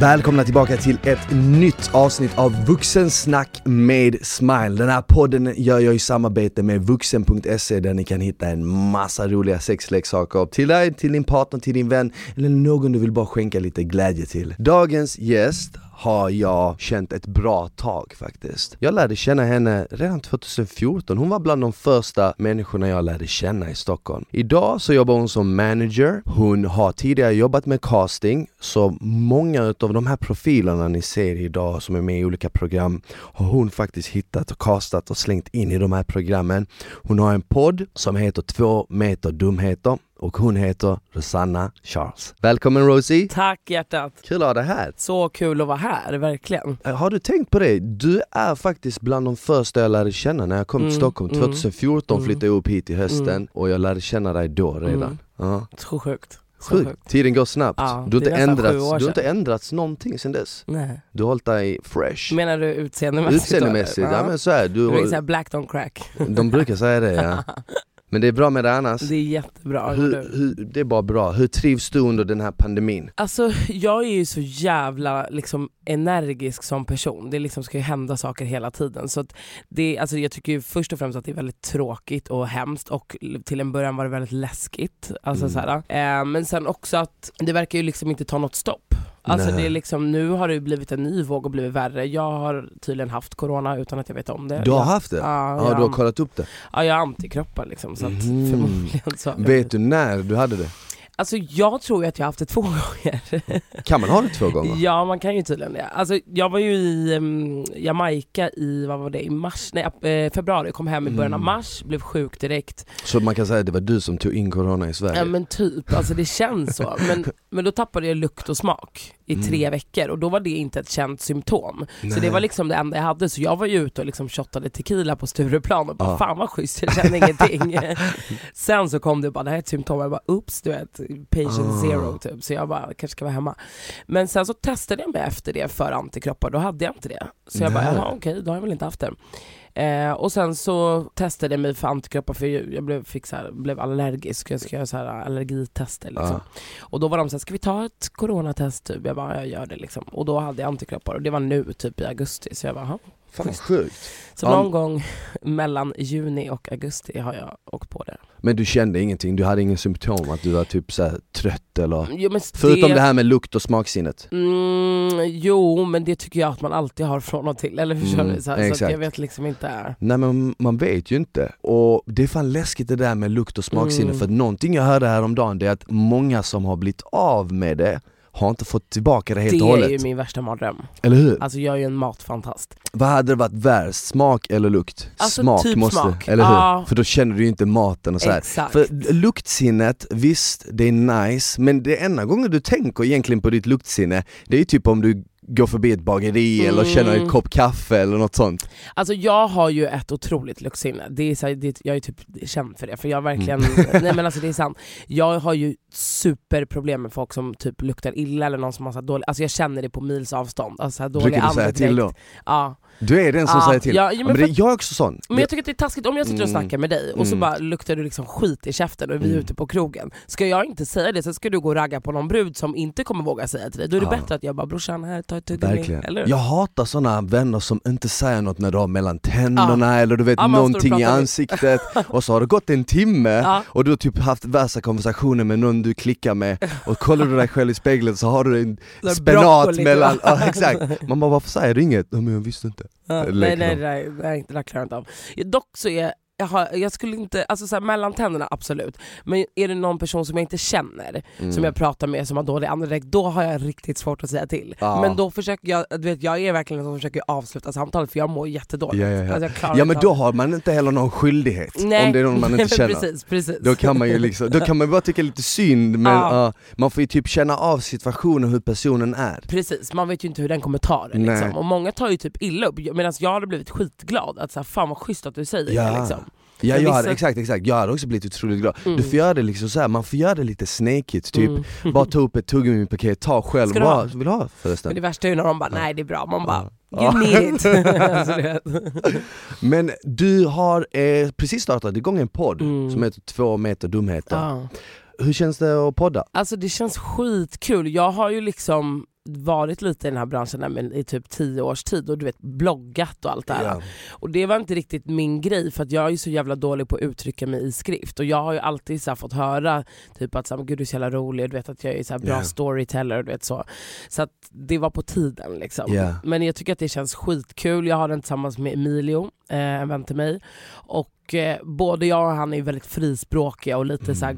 Välkomna tillbaka till ett nytt avsnitt av Vuxensnack med Smile. Den här podden gör jag i samarbete med vuxen.se där ni kan hitta en massa roliga sexleksaker till dig, till din partner, till din vän eller någon du vill bara skänka lite glädje till. Dagens gäst har jag känt ett bra tag faktiskt. Jag lärde känna henne redan 2014, hon var bland de första människorna jag lärde känna i Stockholm. Idag så jobbar hon som manager, hon har tidigare jobbat med casting, så många utav de här profilerna ni ser idag som är med i olika program har hon faktiskt hittat och castat och slängt in i de här programmen. Hon har en podd som heter Två meter dumheter och hon heter Rosanna Charles. Välkommen Rosie! Tack hjärtat! Kul att ha dig här! Så kul att vara här, verkligen. Eh, Har du tänkt på det? Du är faktiskt bland de första jag lärde känna när jag kom till Mm, Stockholm. mm, 2014 mm. flyttade jag upp hit i hösten Mm. och jag lärde känna dig då redan. Mm. Ja. Så sjukt. Sjukt, tiden går snabbt. Ja, du, har inte ändrats, du har inte ändrats någonting sedan dess. Nej. Du har hållit dig fresh. Menar du utseendemässigt? Utseendemässigt, ja men så är Du du. är såhär black don't crack. De brukar säga det ja. Men det är bra med det annars. Det är jättebra. Hur, hur, det är bara bra. Hur trivs du under den här pandemin? Alltså jag är ju så jävla liksom, energisk som person. Det liksom ska ju hända saker hela tiden. Så det, alltså, jag tycker först och främst att det är väldigt tråkigt och hemskt och till en början var det väldigt läskigt. Alltså, Mm. så här, eh, men sen också att det verkar ju liksom inte ta något stopp. Alltså Nej. det är liksom, nu har det blivit en ny våg och blivit värre. Jag har tydligen haft corona utan att jag vet om det. Du har haft det? Ja, Ja, du har kollat upp det? ja, jag har antikroppar liksom. Så Mhm. förmodligen så. Vet du när du hade det? Alltså jag tror ju att jag har haft det två gånger. Kan man ha det två gånger? Ja man kan ju tydligen det. Alltså, jag var ju i um, Jamaica i, vad var det, i mars, nej, eh, februari, kom hem i början av Mm. mars, blev sjuk direkt. Så man kan säga att det var du som tog in corona i Sverige? Ja men typ, alltså det känns så. Men, men då tappade jag lukt och smak i Mm. tre veckor och då var det inte ett känt symptom. Så Nej. det var liksom det enda jag hade, så jag var ju ute och liksom shottade tequila på Stureplan och bara Ja. fan vad schysst, jag kände ingenting. Sen så kom det bara, det här är ett symptom, jag bara oops du vet, patient Ah. zero typ. Så jag bara, kanske ska vara hemma. Men sen så testade jag mig efter det för antikroppar, då hade jag inte det. Så jag bara, Nej. jaha okej, då har jag väl inte haft det. Eh, och sen så testade jag mig för antikroppar för jag blev, fick så här, blev allergisk, jag ska göra så här allergitester liksom. Ja. Och då var de såhär, ska vi ta ett coronatest typ? Jag bara, jag gör det liksom. Och då hade jag antikroppar och det var nu typ i augusti. Så jag bara. Fan vad sjukt. Så någon gång mellan juni och augusti har jag åkt på det. Men du kände ingenting? Du hade ingen symptom? Att du var typ så trött eller? Jo, men Förutom det här med lukt och smaksinnet? Mm, jo, men det tycker jag att man alltid har från och till. Eller förstår Mm, du? Så, här, så jag vet liksom inte. Nej men man vet ju inte. Och det är fan läskigt det där med lukt och smaksinne Mm. för någonting jag hörde häromdagen det är att många som har blivit av med det har inte fått tillbaka det helt Det och är hållet. ju min värsta mardröm. Eller hur? Alltså jag är ju en matfantast. Vad hade det varit värst? Smak eller lukt? Alltså, smak typ måste, smak. eller hur? Ja. För då känner du ju inte maten och så här. Exakt. För luktsinnet, visst det är nice, men det enda gången du tänker egentligen på ditt luktsinne, det är ju typ om du går förbi ett bageri eller Mm. känner en kopp kaffe eller något sånt. Alltså jag har ju ett otroligt luktsinne, det är så, här, det, jag är typ känd för det, för jag verkligen, Mm. nej men alltså det är sant. Jag har ju superproblem med folk som typ luktar illa eller någon som har så dålig, alltså jag känner det på mils avstånd. Alltså så här dålig säga till då? andedräkt. Ja. Du är den som Ja, säger till. ja, men men det, jag är också sån. Men jag tycker att det är taskigt, om jag sitter och Mm. snackar med dig och så Mm. bara luktar du liksom skit i käften och vi är Mm. ute på krogen. Ska jag inte säga det, så ska du gå och ragga på någon brud som inte kommer våga säga till dig. Då är det Ja. bättre att jag bara brorsan här, ta ett tuggummi. Jag hatar såna vänner som inte säger något när du har mellan tänderna eller du vet och någonting i ansiktet och så har det gått en timme och du har typ haft värsta konversationer med någon du klickar med och kollar du dig själv i spegeln så har du en Så spenat broccoli, mellan, typ. ja exakt. Man bara varför säger du inget? Ja, men jag visste inte. Ja, nej, nej, nej, nej, det där klarar jag inte av. Dock så är jag, har, jag skulle inte, alltså så här, mellan tänderna absolut, men är det någon person som jag inte känner, Mm. som jag pratar med som har dålig andedräkt, då har jag riktigt svårt att säga till. Ja. Men då försöker jag, du vet jag är verkligen en som försöker avsluta samtalet för jag mår jättedåligt. Ja, ja, ja. Alltså, Ja men då har man inte heller någon skyldighet Nej. om det är någon man inte känner. precis, precis. Då kan man ju liksom, då kan man bara tycka lite synd men Ja. ja, man får ju typ känna av situationen hur personen är. Precis, man vet ju inte hur den kommer ta det liksom. Och många tar ju typ illa upp, medan jag hade blivit skitglad att så här, fan vad schysst att du säger Ja. det liksom. Ja, jag hade, exakt, exakt, jag hade också blivit otroligt glad. Mm. Du får göra det liksom så här, man får göra det lite snäkigt, typ Mm. bara ta upp ett tuggummi-paket, ta själv, Ska ha? vill du ha förresten? Men det värsta är ju när de bara nej det är bra, man bara you need it. alltså. Men du har eh, precis startat igång en podd Mm. som heter Två meter dumheter. Ja. Hur känns det att podda? Alltså det känns skitkul, jag har ju liksom varit lite i den här branschen där, men i typ tio års tid och du vet bloggat och allt det här. Ja. Och det var inte riktigt min grej för att jag är så jävla dålig på att uttrycka mig i skrift och jag har ju alltid så fått höra typ att så här, gud du är så jävla rolig du vet att jag är så här bra Ja. storyteller och du vet så. Så att det var på tiden liksom. Ja. Men jag tycker att det känns skitkul, jag har den tillsammans med Emilio, eh, en vän till mig. Och eh, både jag och han är väldigt frispråkiga och lite Mm. så här,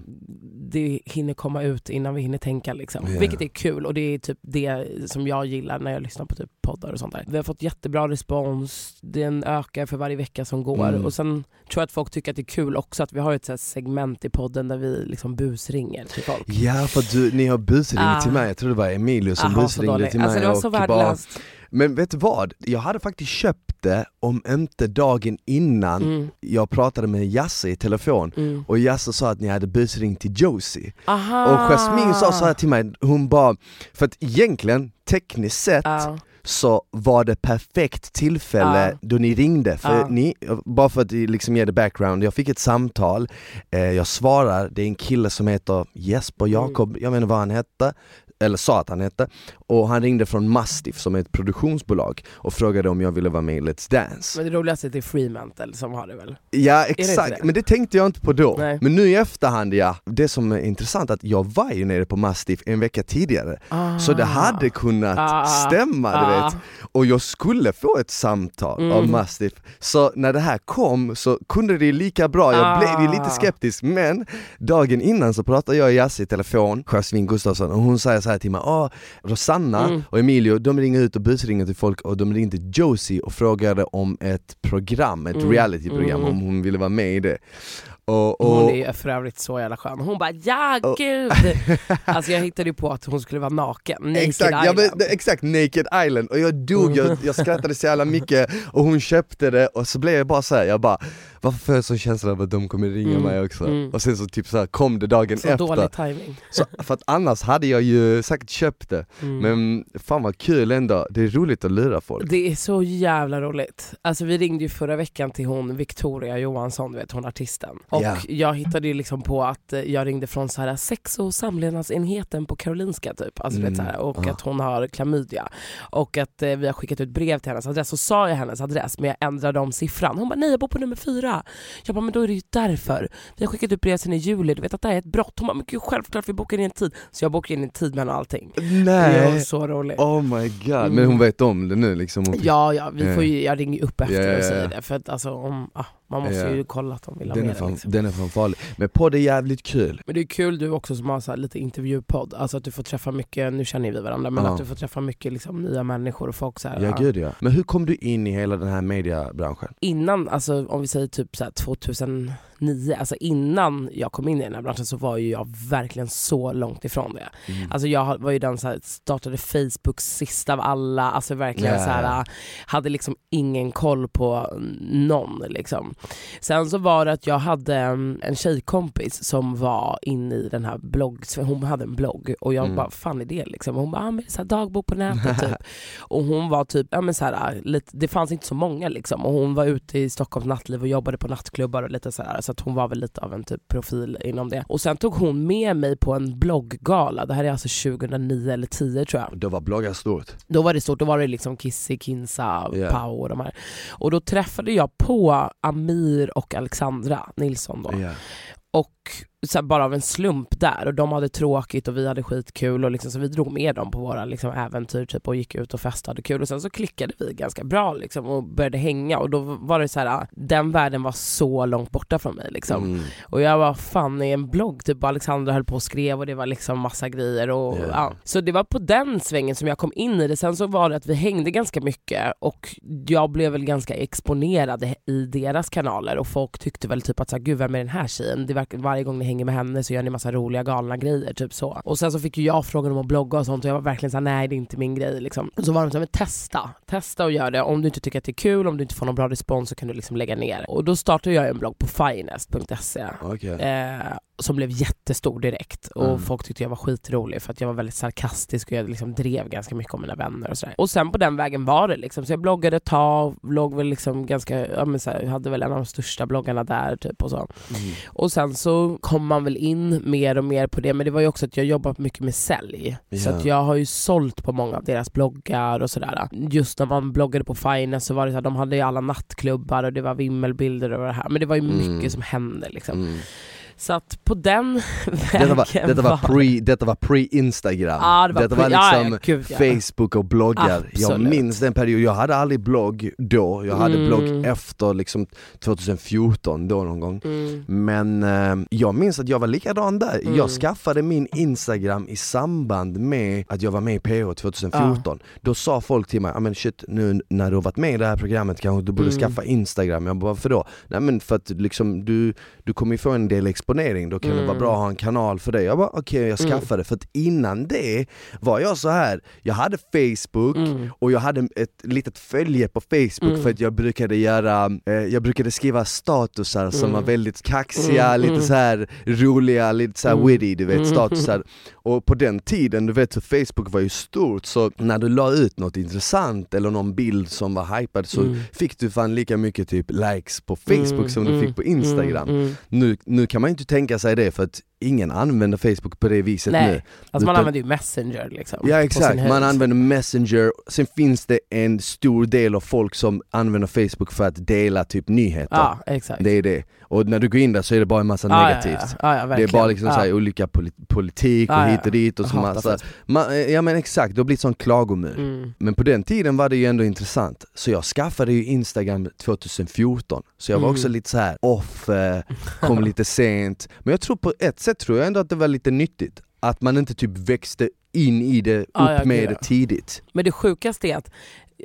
det hinner komma ut innan vi hinner tänka liksom. Ja. Vilket är kul och det är typ det som jag gillar när jag lyssnar på typ poddar och sånt där. Vi har fått jättebra respons, den ökar för varje vecka som går Mm. och sen tror jag att folk tycker att det är kul också att vi har ett segment i podden där vi liksom busringer till folk. Ja för du, ni har busringt Ah. till mig, jag tror det var Emilio som Aha, busringde till mig Alltså det var så och bara, värdelöst. Men vet du vad? Jag hade faktiskt köpt det om inte dagen innan Mm, jag pratade med Jasse i telefon mm. och Jasse sa att ni hade busringt till Josie Aha. Och Jasmine sa så här till mig, hon bara, för att egentligen tekniskt sett Ja. så var det perfekt tillfälle Ja. då ni ringde, för Ja. ni, bara för att liksom ge det background, jag fick ett samtal, eh, jag svarar, det är en kille som heter Jesper Mm. Jakob, jag vet inte vad han hette, eller sa att han hette, och han ringde från Mastiff som är ett produktionsbolag och frågade om jag ville vara med i Let's Dance. Men det roligaste är att det är Fremantle som har det väl? Ja exakt, det? men det tänkte jag inte på då. Nej. Men nu i efterhand ja, det som är intressant är att jag var ju nere på Mastiff en vecka tidigare, så det hade kunnat Ah. stämma du Ah. vet. Och jag skulle få ett samtal Mm. av Mastiff, så när det här kom så kunde det ju lika bra, jag Ah. blev ju lite skeptisk men dagen innan så pratade jag och Jasse i telefon, Jasmine Gustafsson, och hon säger så här till mig, ah, Rosanna Mm. och Emilio de ringer ut och busringer till folk och de ringde Josie och frågade om ett program, ett Mm. realityprogram, Mm. om hon ville vara med i det. Och, Hon och, är ju för övrigt så jävla skön. Hon bara ja Och- gud! alltså jag hittade ju på att hon skulle vara naken, naked Exakt, ja, island. men, det- exakt, Naked Island, och jag dog, jag, jag skrattade så jävla mycket och hon köpte det och så blev jag bara såhär, jag bara varför får jag så känsla av att de kommer ringa Mm, mig också? mm. Och sen så typ så här, kom det dagen så efter, dålig timing. så, för att annars hade jag ju säkert köpt det, Mm. men fan vad kul ändå, det är roligt att lura folk Det är så jävla roligt. Alltså vi ringde ju förra veckan till hon Victoria Johansson, du vet hon artisten. Och Ja. jag hittade ju liksom på att eh, jag ringde från så här sex och samlevnadsenheten på Karolinska typ. Alltså, du vet, så här, och Mm. att hon har klamydia. Och att eh, vi har skickat ut brev till hennes adress. Så sa jag hennes adress men jag ändrade om siffran. Hon bara nej jag bor på nummer fyra. Jag bara men då är det ju därför. Vi har skickat ut brev sen i juli, du vet att det här är ett brott. Hon bara men gud självklart vi bokar in en tid. Så jag bokade in en tid med henne och allting. Det var Nej, så roligt. oh my god, Mm. men hon vet om det nu liksom? Hon- Ja, ja, vi får ju, jag ringer upp efter ja, och säger det. För att alltså, om, ah, man måste eh, ju kolla att de vill ha den med är fan, liksom. Den är fan farlig. Men podd är jävligt kul. Men det är kul du också som har så lite intervjupodd, alltså att du får träffa mycket, nu känner vi varandra, men ja. att du får träffa mycket liksom, nya människor och folk så här, Ja gud ja. Men hur kom du in i hela den här mediabranschen? Innan, alltså om vi säger typ så 2000 nio, alltså innan jag kom in i den här branschen så var ju jag verkligen så långt ifrån det. Mm. Alltså jag var ju den som startade Facebook sist av alla, alltså verkligen yeah. så här, hade liksom ingen koll på någon liksom. Sen så var det att jag hade mm, en tjejkompis som var inne i den här blogg, hon hade en blogg och jag mm. bara, fan är det liksom? Och hon bara, ah, men så här dagbok på nätet typ. och hon var typ, ja men så här, lite, det fanns inte så många liksom och hon var ute i Stockholms nattliv och jobbade på nattklubbar och lite så så att hon var väl lite av en typ profil inom det. Och sen tog hon med mig på en blogggala, det här är alltså 2009 eller 10 tror jag. Då var bloggar stort. Då var det stort, då var det liksom Kissy, Kinsa, Ja. Pau och de här. Och då träffade jag på Amir och Alexandra Nilsson då. Ja. Och så här, bara av en slump där och de hade tråkigt och vi hade skitkul och liksom, så vi drog med dem på våra liksom, äventyr typ, och gick ut och festade kul och sen så klickade vi ganska bra liksom, och började hänga och då var det så här, den världen var så långt borta från mig liksom. Mm. Och jag var fan i en blogg, typ Alexandra höll på och skrev och det var liksom massa grejer och Ja. ja. Så det var på den svängen som jag kom in i det. Sen så var det att vi hängde ganska mycket och jag blev väl ganska exponerad i deras kanaler och folk tyckte väl typ att så här, gud vem är den här tjejen? Det verkar, varje gång ni hänger med henne så gör ni massa roliga galna grejer typ så. Och sen så fick ju jag frågan om att blogga och sånt och jag var verkligen såhär nej det är inte min grej liksom. Och så var de såhär, men testa, testa och gör det. Om du inte tycker att det är kul, om du inte får någon bra respons så kan du liksom lägga ner. Och då startade jag en blogg på finest.se Okej. Eh, som blev jättestor direkt och Mm. folk tyckte jag var skitrolig för att jag var väldigt sarkastisk och jag liksom drev ganska mycket om mina vänner och sådär. Och sen på den vägen var det liksom, så jag bloggade ett tag, låg väl liksom ganska, ja men så här, jag hade väl en av de största bloggarna där typ och så. Mm. Och sen så kom man väl in mer och mer på det, men det var ju också att jag jobbat mycket med sälj. Så Ja. att jag har ju sålt på många av deras bloggar och sådär. Just när man bloggade på Finest så var det så här, de hade ju alla nattklubbar och det var vimmelbilder och det här. Men det var ju mycket Mm. som hände liksom. Så att på den vägen Detta var, detta var pre, detta var pre-instagram. Ja, det var detta pre- var ja, liksom ja, gud, ja. Facebook och bloggar. Jag Absolut. minns den perioden, jag hade aldrig blogg då, jag hade Mm. blogg efter liksom 2014 då någon gång. Mm. Men eh, jag minns att jag var likadan där. Mm. Jag skaffade min instagram i samband med att jag var med i PH 2014. Då sa folk till mig, "Ja, men shit nu när du har varit med i det här programmet kanske du borde Mm. skaffa instagram. Jag bara, varför då? Nej men för att liksom, du, du kommer ju få en del exponering, då kan det Mm. vara bra att ha en kanal för dig. Jag bara okej jag Mm. skaffade, för att innan det var jag så här. jag hade Facebook Mm. och jag hade ett litet följe på Facebook Mm. för att jag brukade göra, eh, jag brukade skriva statusar som Mm. var väldigt kaxiga, Mm, lite mm. så här roliga, lite så här Mm. witty du vet, Mm. statusar. Och på den tiden, du vet så Facebook var ju stort så när du la ut något intressant eller någon bild som var hypad så Mm. fick du fan lika mycket typ likes på Facebook Mm, som du mm, fick på Instagram. mm, mm. Nu, nu kan man ju inte tänka sig det för att ingen använder Facebook på det viset Nej. nu. Alltså man Utan- använder ju Messenger liksom. Ja exakt, man använder Messenger, sen finns det en stor del av folk som använder Facebook för att dela typ nyheter. Ja exakt. Det är det. Och när du går in där så är det bara en massa Ja, negativt. Ja, Det är bara liksom så här olika poli- politik och hit och dit och så massa, Facebook. ma- ja men exakt, det har blivit sån klagomur. Mm. Men på den tiden var det ju ändå intressant, så jag skaffade ju Instagram 2014, så jag var Mm. också lite så här off, eh, kom lite sent. Men jag tror på ett sätt tror jag ändå att det var lite nyttigt, att man inte typ växte in i det, upp Ja, ja, med gud, det ja. tidigt. Men det sjukaste är att,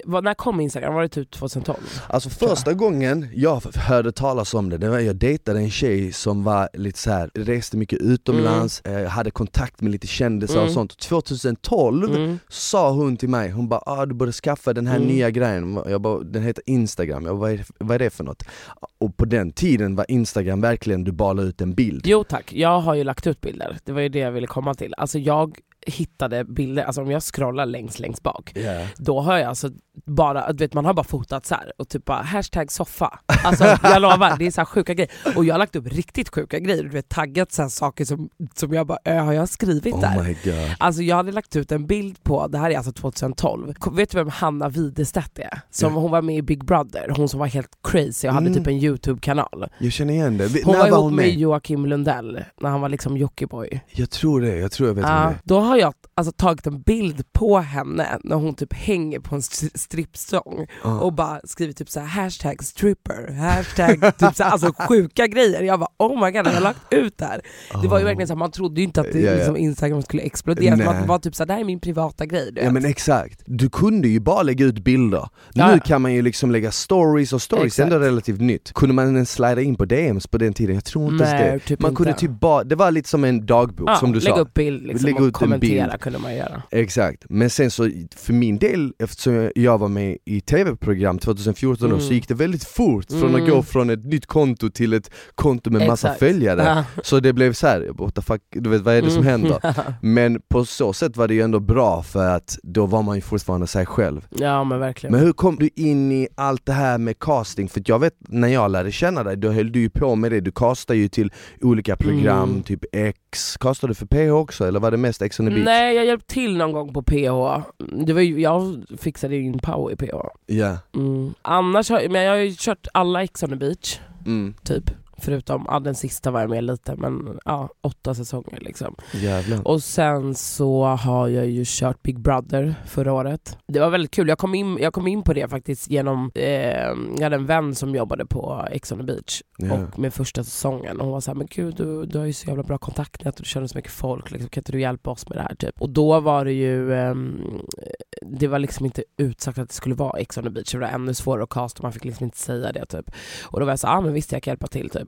när kom Instagram? Var det typ 2012? Alltså första gången jag hörde talas om det, det var jag dejtade en tjej som var lite så här, reste mycket utomlands, eh, hade kontakt med lite kändisar och Mm. sånt. 2012 Mm. sa hon till mig, hon bara ah, du borde skaffa den här Mm. nya grejen, jag bara, den heter Instagram, jag bara, vad, är, vad är det för något? Och på den tiden var Instagram verkligen, du balade ut en bild. Jo tack, jag har ju lagt ut bilder. Det var ju det jag ville komma till. Alltså jag hittade bilder, alltså om jag scrollar längst längst bak, Yeah. då har jag alltså bara, du vet man har bara fotat så här och typ bara hashtag soffa. Alltså jag lovar, det är så sjuka grejer. Och jag har lagt upp riktigt sjuka grejer, du vet taggat så saker som, som jag bara, äh, har jag skrivit där? Oh god. Alltså jag hade lagt ut en bild på, det här är alltså 2012, Kom- vet du vem Hanna Widerstedt är? Som Ja. hon var med i Big Brother, hon som var helt crazy och hade Mm. typ en YouTube-kanal. Jag känner igen det. Vi- Hon var ihop med med? Joakim Lundell när han var liksom Jockiboi. Jag tror det, jag tror jag vet vem det Ja, är. Har jag alltså tagit en bild på henne när hon typ hänger på en st- strippstång Ja. och bara skrivit typ så här hashtag stripper, hashtag typ så här, alltså sjuka grejer. Jag bara oh my god, jag har lagt ut det här. Det var ju Oh. verkligen så här, man trodde ju inte att det, Ja, ja. Liksom, Instagram skulle explodera, Nej. man var typ så här, det här är min privata grej. Du Ja vet. men exakt, du kunde ju bara lägga ut bilder. Ja, Nu kan man ju liksom lägga stories och stories Exakt. är ändå relativt nytt. Kunde man ens slida in på DMs på den tiden? Jag tror inte Nej, det. typ Man inte. kunde typ bara, det var lite som en dagbok ja, som du lägga sa. upp bild liksom, Lägga och ut en kommentera bild. kunde man göra. Exakt, men sen så för min del, eftersom jag var med i tv-program 2014 då, Mm. så gick det väldigt fort från Mm. att gå från ett nytt konto till ett konto med massa Exakt. följare. Ja. Så det blev så här, what the fuck, du vet vad är det som Mm. händer? Men på så sätt var det ju ändå bra för att då var man ju fortfarande sig själv. ja men verkligen. Men hur kom du in i allt det här med casting? För jag vet när jag lärde känna dig, då höll du ju på med det, du castade ju till olika program, Mm. typ X, castade du för PH också eller var det mest Ex on the beach? Nej jag hjälpte till någon gång på PH. Det var ju, jag fixade ju in Pau i PH. Ja, Mm. Annars har, men jag har ju kört alla Ex on the beach, mm. typ. Förutom, ja, den sista var jag med lite men ja, åtta säsonger liksom. jävlar. Och sen så har jag ju kört Big Brother förra året. Det var väldigt kul, jag kom in, jag kom in på det faktiskt genom, eh, jag hade en vän som jobbade på Ex on the beach Ja. och med första säsongen och hon var såhär, men gud du, du har ju så jävla bra kontaktnät och du känner så mycket folk, liksom, kan inte du hjälpa oss med det här typ? Och då var det ju, ehm, det var liksom inte utsagt att det skulle vara Ex on the beach, det var ännu svårare att casta, man fick liksom inte säga det typ. Och då var jag såhär, ah, men visst jag kan hjälpa till typ.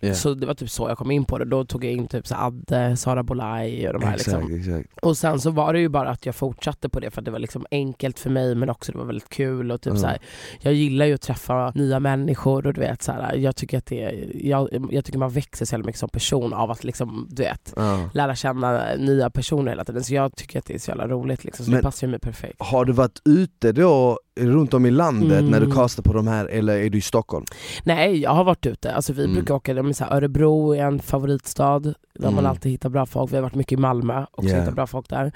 Ja. Så det var typ så jag kom in på det. Då tog jag in typ så Adde, Sara Bolaj och de här Exakt, liksom. exakt. Och sen så var det ju bara att jag fortsatte på det för att det var liksom enkelt för mig men också det var väldigt kul och typ Mm. så här, jag gillar ju att träffa nya människor och du vet så här, jag tycker att det, jag, jag tycker man växer så mycket som person av att liksom, du vet, Ja. lära känna nya personer hela tiden. Så jag tycker att det är så jävla roligt liksom, så Men- det passar ju mig perfekt. Har du varit ute då runt om i landet Mm. när du castar på de här eller är du i Stockholm? Nej, jag har varit ute. Alltså, vi Mm. brukar åka, är så här, Örebro är en favoritstad där man Mm. alltid hittar bra folk. Vi har varit mycket i Malmö och Yeah. hittat bra folk där.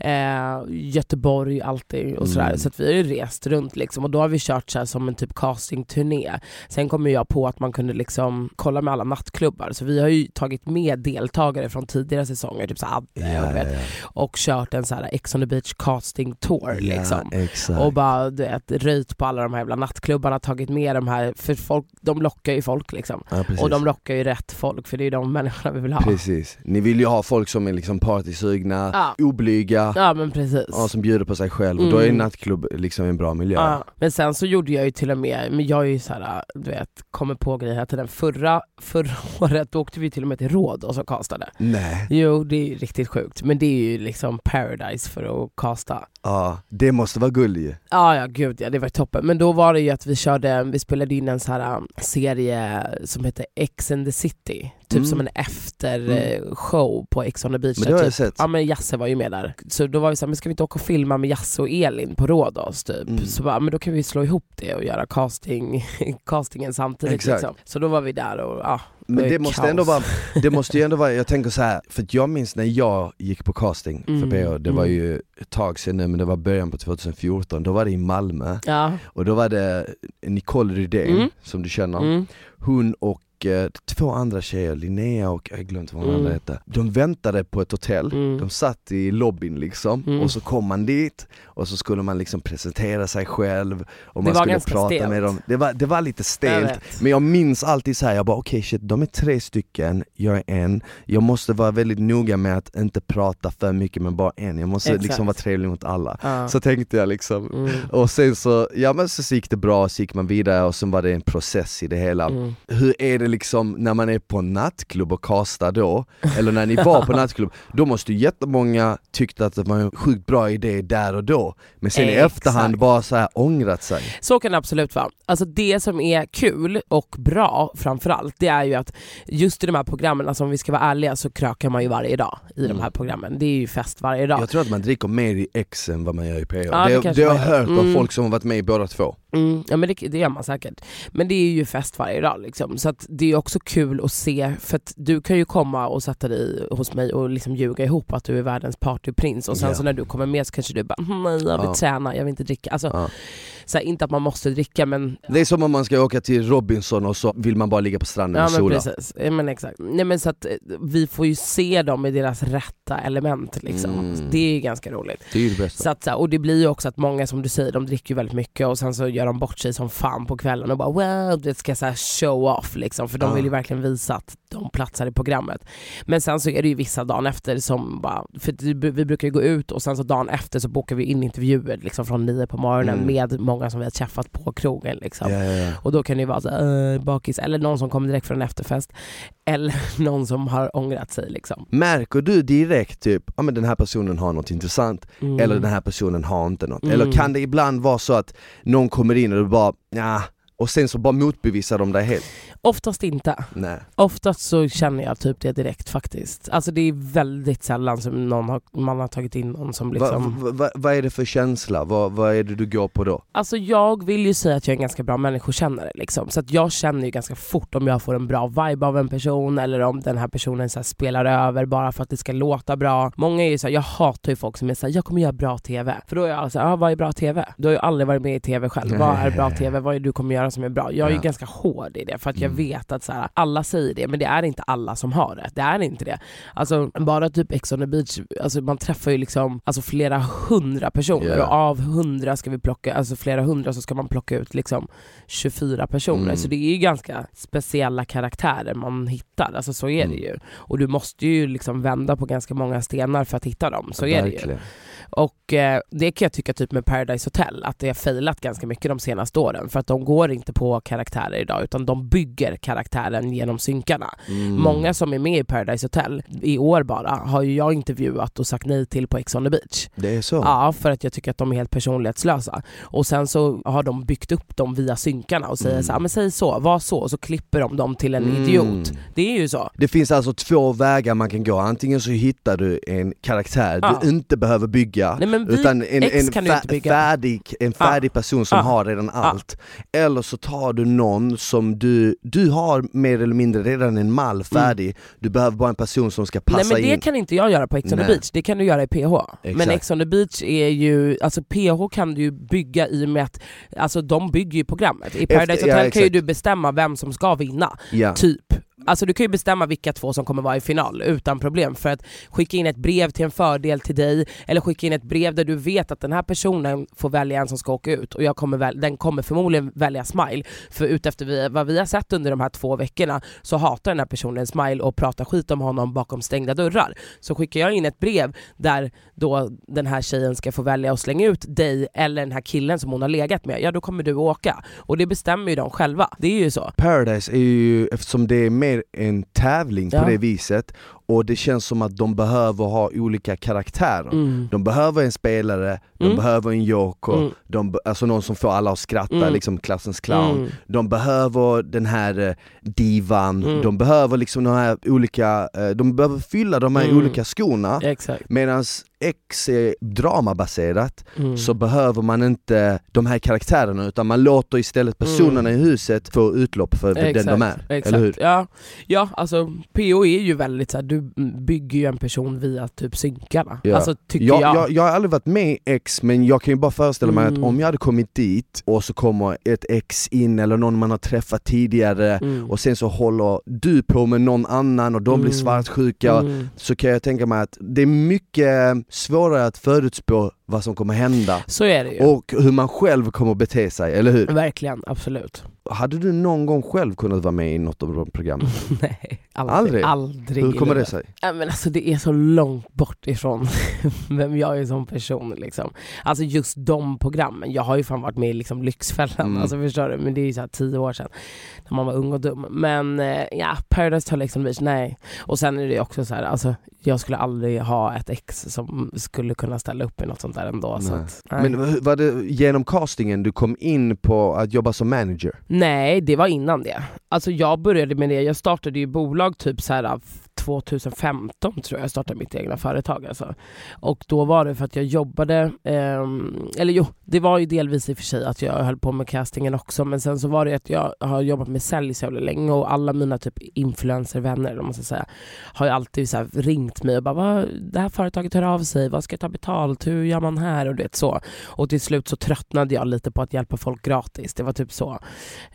Eh, Göteborg alltid och sådär. Mm. Så att vi har ju rest runt liksom och då har vi kört så som en typ castingturné. Sen kom jag på att man kunde liksom kolla med alla nattklubbar så vi har ju tagit med deltagare från tidigare säsonger, typ så Adde och, vet, och kört en så här Ex on the beach casting tour liksom. Exakt. Och bara du vet, röjt på alla de här jävla nattklubbarna, tagit med de här, för folk, de lockar ju folk liksom. ja. Och de lockar ju rätt folk för det är ju de människorna vi vill ha. Precis. Ni vill ju ha folk som är liksom partysugna, Ja. oblyga, Ja men precis. och som bjuder på sig själv och då är Mm. nattklubb liksom en bra miljö. Ja. Men sen så gjorde jag ju till och med, men jag är ju så här, du vet, kommer på grejer hela tiden. Förra, förra året då åkte vi till och med till Rhodos och castade. Nej, Jo det är ju riktigt sjukt men det är ju liksom paradise för att casta. Ja, det måste vara guld ju. Ja, ja gud ja, det var toppen. Men då var det ju att vi körde, vi spelade in en så här um, serie som heter Ex and the City. Typ Mm. som en eftershow på Ex on the beach. Men det har där jag typ, sett. Ja men Jasse var ju med där. Så då var vi såhär, men ska vi inte åka och filma med Jasse och Elin på Rhodos typ? Mm. Så bara, men då kan vi slå ihop det och göra casting, castingen samtidigt Exakt. liksom. Så då var vi där och ja. Men det måste kaos. ändå vara, det måste ju ändå vara, jag tänker så här, för jag minns när jag gick på casting för Mm, PH, det var mm. ju ett tag sedan nu men det var början på 2014, då var det i Malmö Ja. och då var det Nicole Rydén Mm. som du känner, Mm. hon och eh, två andra tjejer, Linnea och, jag har glömt vad hon Mm. andra hette De väntade på ett hotell, Mm. de satt i lobbyn liksom Mm. och så kom man dit och så skulle man liksom presentera sig själv och Det man skulle prata stelt. med dem Det var, det var lite Jag stelt vet. men jag minns alltid så här, jag bara okej shit, de är tre stycken, jag är en Jag måste vara väldigt noga med att inte prata för mycket med bara en, jag måste Exakt. liksom vara trevlig mot alla Ja. Så tänkte jag liksom Mm. och sen så, ja men så gick det bra, så gick man vidare och sen var det en process i det hela Mm. hur är det liksom när man är på nattklubb och kastar då? Eller när ni var på nattklubb, då måste ju jättemånga tyckte att det var en sjukt bra idé där och då Men sen i Exakt. efterhand bara så här ångrat sig Så kan det absolut vara. Alltså det som är kul och bra framförallt, det är ju att just i de här programmen, alltså om vi ska vara ärliga så krökar man ju varje dag i Mm. de här programmen. Det är ju fest varje dag. Jag tror att man dricker mer i X än vad man gör i PH Ja, det Det, det har jag gör. hört av Mm. folk som har varit med i båda två Mm, ja men det, det gör man säkert. Men det är ju fest varje dag liksom. Så att det är också kul att se, för att du kan ju komma och sätta dig hos mig och liksom ljuga ihop att du är världens partyprins och sen Ja. så när du kommer med så kanske du bara "Mm, nej jag vill Ja. träna, jag vill inte dricka. Alltså, Ja. så här, inte att man måste dricka men Det är som om man ska åka till Robinson och så vill man bara ligga på stranden och sola precis, ja, men exakt. Nej, men så att, eh, vi får ju se dem i deras rätta element liksom. Mm. Det är ju ganska roligt. Det är ju det bästa Så att, och det blir ju också att många som du säger, de dricker ju väldigt mycket och sen så gör de bort sig som fan på kvällen och bara wow, det ska så show off liksom. För de vill ju verkligen visa att de platsar i programmet. Men sen så är det ju vissa dagen efter som bara, för vi brukar ju gå ut och sen så dagen efter så bokar vi in intervjuer liksom från nio på morgonen Mm. med många som vi har träffat på krogen liksom. ja, ja, ja. Och då kan det ju vara så, äh, bakis, eller någon som kommer direkt från en efterfest, eller någon som har ångrat sig liksom. Märker du direkt typ, ja men den här personen har något intressant Mm. eller den här personen har inte något. Mm. Eller kan det ibland vara så att någon kommer in och du bara, ja och sen så bara motbevisar de dig helt? Oftast inte. Nej. Oftast så känner jag typ det direkt faktiskt. Alltså det är väldigt sällan som någon har, man har tagit in någon som liksom... Vad va, vad är det för känsla? Vad, är det du går på då? Alltså jag vill ju säga att jag är en ganska bra människokännare liksom. Så att jag känner ju ganska fort om jag får en bra vibe av en person eller om den här personen så här spelar över bara för att det ska låta bra. Många är ju såhär, jag hatar ju folk som är såhär, jag kommer göra bra TV. För då är jag alltså, ja vad är bra TV? Du har ju aldrig varit med i TV själv. Vad är bra TV? Vad är det du kommer göra som är bra? Jag är ju Ja. ganska hård i det för att jag Mm. vet att så här, alla säger det men det är inte alla som har det. Det är inte det. Alltså bara typ Ex on the beach, alltså, man träffar ju liksom alltså, flera hundra personer Ja. och av hundra ska vi plocka, alltså flera hundra så ska man plocka ut liksom 24 personer. Mm. Så det är ju ganska speciella karaktärer man hittar, alltså så är det Mm. ju. Och du måste ju liksom vända på ganska många stenar för att hitta dem, så är det ju. Verkligen. Och eh, det kan jag tycka typ med Paradise Hotel, att det har failat ganska mycket de senaste åren för att de går inte på karaktärer idag utan de bygger karaktären genom synkarna. Mm. Många som är med i Paradise Hotel, i år bara, har ju jag intervjuat och sagt nej till på Ex on the beach. Det är så? Ja, för att jag tycker att de är helt personlighetslösa. Och sen så har de byggt upp dem via synkarna och säger Mm. så här, men säg så, var så, och så klipper de dem till en Mm. idiot. Det är ju så. Det finns alltså två vägar man kan gå, antingen så hittar du en karaktär Ja. du inte behöver bygga Nej, men vi, utan en, en, fär- färdig, en färdig person som Ja. har redan allt. Eller så tar du någon som du, du har mer eller mindre redan en mall färdig, du behöver bara en person som ska passa Mm. Nej men det in. kan inte jag göra på Ex on the beach, det kan du göra i PH. Men Exakt. Ex on the beach är ju, alltså PH kan du ju bygga i och med att, alltså de bygger ju programmet. I Paradise Efter- ja, Hotel kan ju du bestämma vem som ska vinna, Ja. typ. Alltså du kan ju bestämma vilka två som kommer vara i final utan problem för att skicka in ett brev till en fördel till dig eller skicka in ett brev där du vet att den här personen får välja en som ska åka ut och jag kommer väl, den kommer förmodligen välja Smile för utefter vi, vad vi har sett under de här två veckorna så hatar den här personen Smile och pratar skit om honom bakom stängda dörrar. Så skickar jag in ett brev där då den här tjejen ska få välja att slänga ut dig eller den här killen som hon har legat med, ja då kommer du åka. Och det bestämmer ju de själva, det är ju så. Paradise är ju, eftersom det är mer en tävling Ja. på det viset och det känns som att de behöver ha olika karaktärer. Mm. De behöver en spelare, de Mm. behöver en joker, Mm. de, alltså någon som får alla att skratta, Mm. liksom klassens clown. Mm. De behöver den här eh, divan, Mm. de behöver liksom de här olika, eh, de behöver fylla de här olika skorna. Exakt. Medan X är dramabaserat så behöver man inte de här karaktärerna utan man låter istället personerna i huset få utlopp för den de är. Exakt. Eller hur? Ja, ja, alltså PO är ju väldigt så här, du bygger ju en person via typ synkarna. Ja. Alltså tycker Jag, jag. jag, jag har aldrig varit med i X men jag kan ju bara föreställa mig Mm. att om jag hade kommit dit och så kommer ett ex in eller någon man har träffat tidigare Mm. och sen så håller du på med någon annan och de blir Mm. svartsjuka Mm. så kan jag tänka mig att det är mycket svårare att förutspå vad som kommer hända Så är det ju. och hur man själv kommer bete sig, eller hur? Verkligen, absolut. Hade du någon gång själv kunnat vara med i något av de programmen? Nej, aldrig. Aldrig? aldrig Hur kommer det sig? Ja, men alltså det är så långt bort ifrån vem jag är som person liksom. Alltså just de programmen, jag har ju fan varit med i liksom Lyxfällan, Mm. alltså förstår du? Men det är ju så här tio år sedan, när man var ung och dum. Men eh, ja, Paradise Hotel Ex on Beach, nej. Och sen är det också så här, alltså jag skulle aldrig ha ett ex som skulle kunna ställa upp i något sånt där ändå. Så att, nej. Men var det genom castingen du kom in på att jobba som manager? Nej, det var innan det. Alltså jag började med det, jag startade ju bolag typ så här 2015 tror jag jag startade mitt egna företag alltså. Och då var det för att jag jobbade, ehm, eller jo, det var ju delvis i och för sig att jag höll på med castingen också men sen så var det att jag har jobbat med sälj så jävla länge och alla mina typ influencervänner eller vad man ska säga har ju alltid så här ringt mig och bara vad, det här företaget hör av sig, vad ska jag ta betalt, hur gör man här och du vet så. Och till slut så tröttnade jag lite på att hjälpa folk gratis, det var typ så.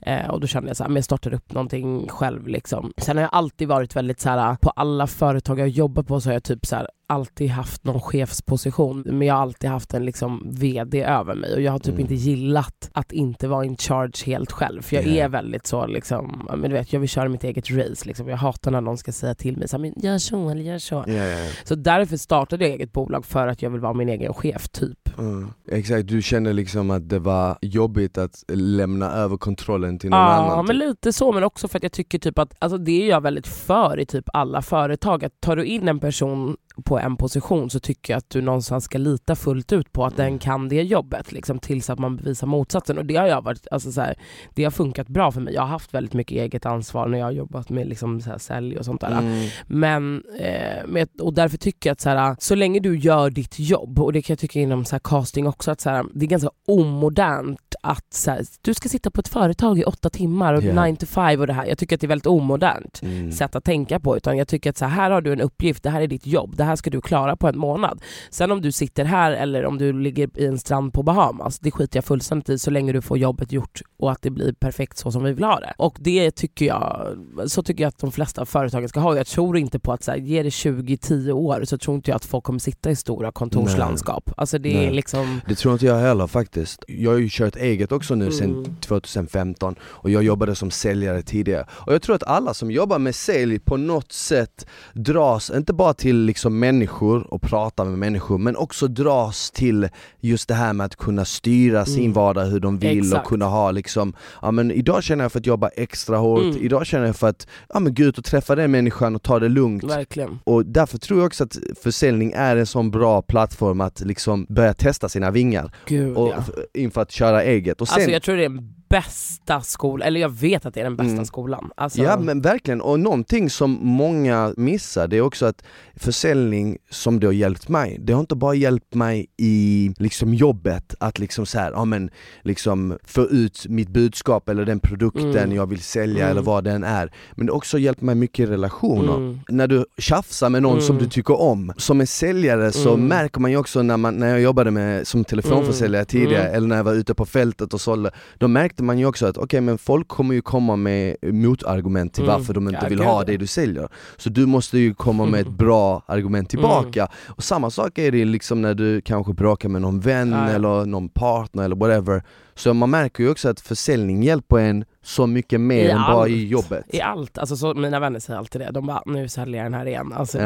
Eh, och då kände jag så här, men jag startar upp någonting själv liksom. Sen har jag alltid varit väldigt så här, på alla företag jag jobbar på så har jag typ så här alltid haft någon chefsposition men jag har alltid haft en liksom VD över mig och jag har typ Mm. inte gillat att inte vara in charge helt själv för jag Ja. är väldigt så liksom, men du vet jag vill köra mitt eget race liksom. Jag hatar när någon ska säga till mig så här, men gör så eller gör så. Ja, ja. Så därför startade jag eget bolag för att jag vill vara min egen chef typ. Mm. Exakt, du kände liksom att det var jobbigt att lämna över kontrollen till någon Ja annan? men typ. lite så men också för att jag tycker typ att, alltså det är jag väldigt för i typ alla företag, att tar du in en person på en position så tycker jag att du någonstans ska lita fullt ut på att Mm. den kan det jobbet liksom, tills att man bevisar motsatsen och det har jag varit, alltså så här, det har funkat bra för mig. Jag har haft väldigt mycket eget ansvar när jag har jobbat med liksom så här sälj och sånt där. Mm. Men, eh, med, och därför tycker jag att så, här, så länge du gör ditt jobb, och det kan jag tycka inom så här, casting också, att så här, det är ganska omodernt att så här, du ska sitta på ett företag i åtta timmar och Ja. 9 to 5 och det här. Jag tycker att det är väldigt omodernt Mm. sätt att tänka på utan jag tycker att så här, här har du en uppgift, det här är ditt jobb, det här ska du klara på en månad. Sen om du sitter här eller om du ligger i en strand på Bahamas, det skiter jag fullständigt i så länge du får jobbet gjort och att det blir perfekt så som vi vill ha det. Och det tycker jag, så tycker jag att de flesta företagen ska ha. Jag tror inte på att så här, ge det 20-10 år så tror inte jag att folk kommer sitta i stora kontorslandskap. Alltså det, Liksom... Det tror inte jag heller faktiskt. Jag har ju kört eget också nu sedan Mm. 2015 och jag jobbade som säljare tidigare. Och jag tror att alla som jobbar med sälj på något sätt dras, inte bara till liksom människor och prata med människor, men också dras till just det här med att kunna styra sin Mm. vardag hur de vill Exakt. och kunna ha liksom, ja men idag känner jag för att jobba extra hårt, Mm. idag känner jag för att ja, men gå ut och träffa den människan och ta det lugnt. Verkligen. Och därför tror jag också att försäljning är en sån bra plattform att liksom börja testa sina vingar Gud och, ja. inför att köra eget. Och sen, Alltså jag tror det är den bästa skolan, eller jag vet att det är den bästa Mm. skolan. Alltså, Ja men verkligen, och någonting som många missar det är också att försäljning som det har hjälpt mig, det har inte bara hjälpt mig i liksom jobbet att liksom så här, ja men liksom få ut mitt budskap eller den produkten Mm. jag vill sälja Mm. eller vad den är. Men det har också hjälpt mig mycket i relationer. Mm. När du tjafsar med någon som Mm. du tycker om, som en säljare så Mm. märker man ju också när, man, när jag jobbade med, som telefonförsäljare Mm. tidigare Mm. eller när jag var ute på fältet och sålde, då märkte man ju också att okej men folk kommer ju komma med motargument till Mm. varför de inte Ja, vill ha det du säljer. Så du måste ju komma med ett Mm. bra argument tillbaka. Och samma sak är det liksom när du kanske bråkar med någon vän Ja, ja. eller någon partner eller whatever. Så man märker ju också att försäljning hjälper en så mycket mer I än bara i allt. jobbet. I allt, alltså så, mina vänner säger alltid det, de bara nu säljer jag den här igen. Alltså,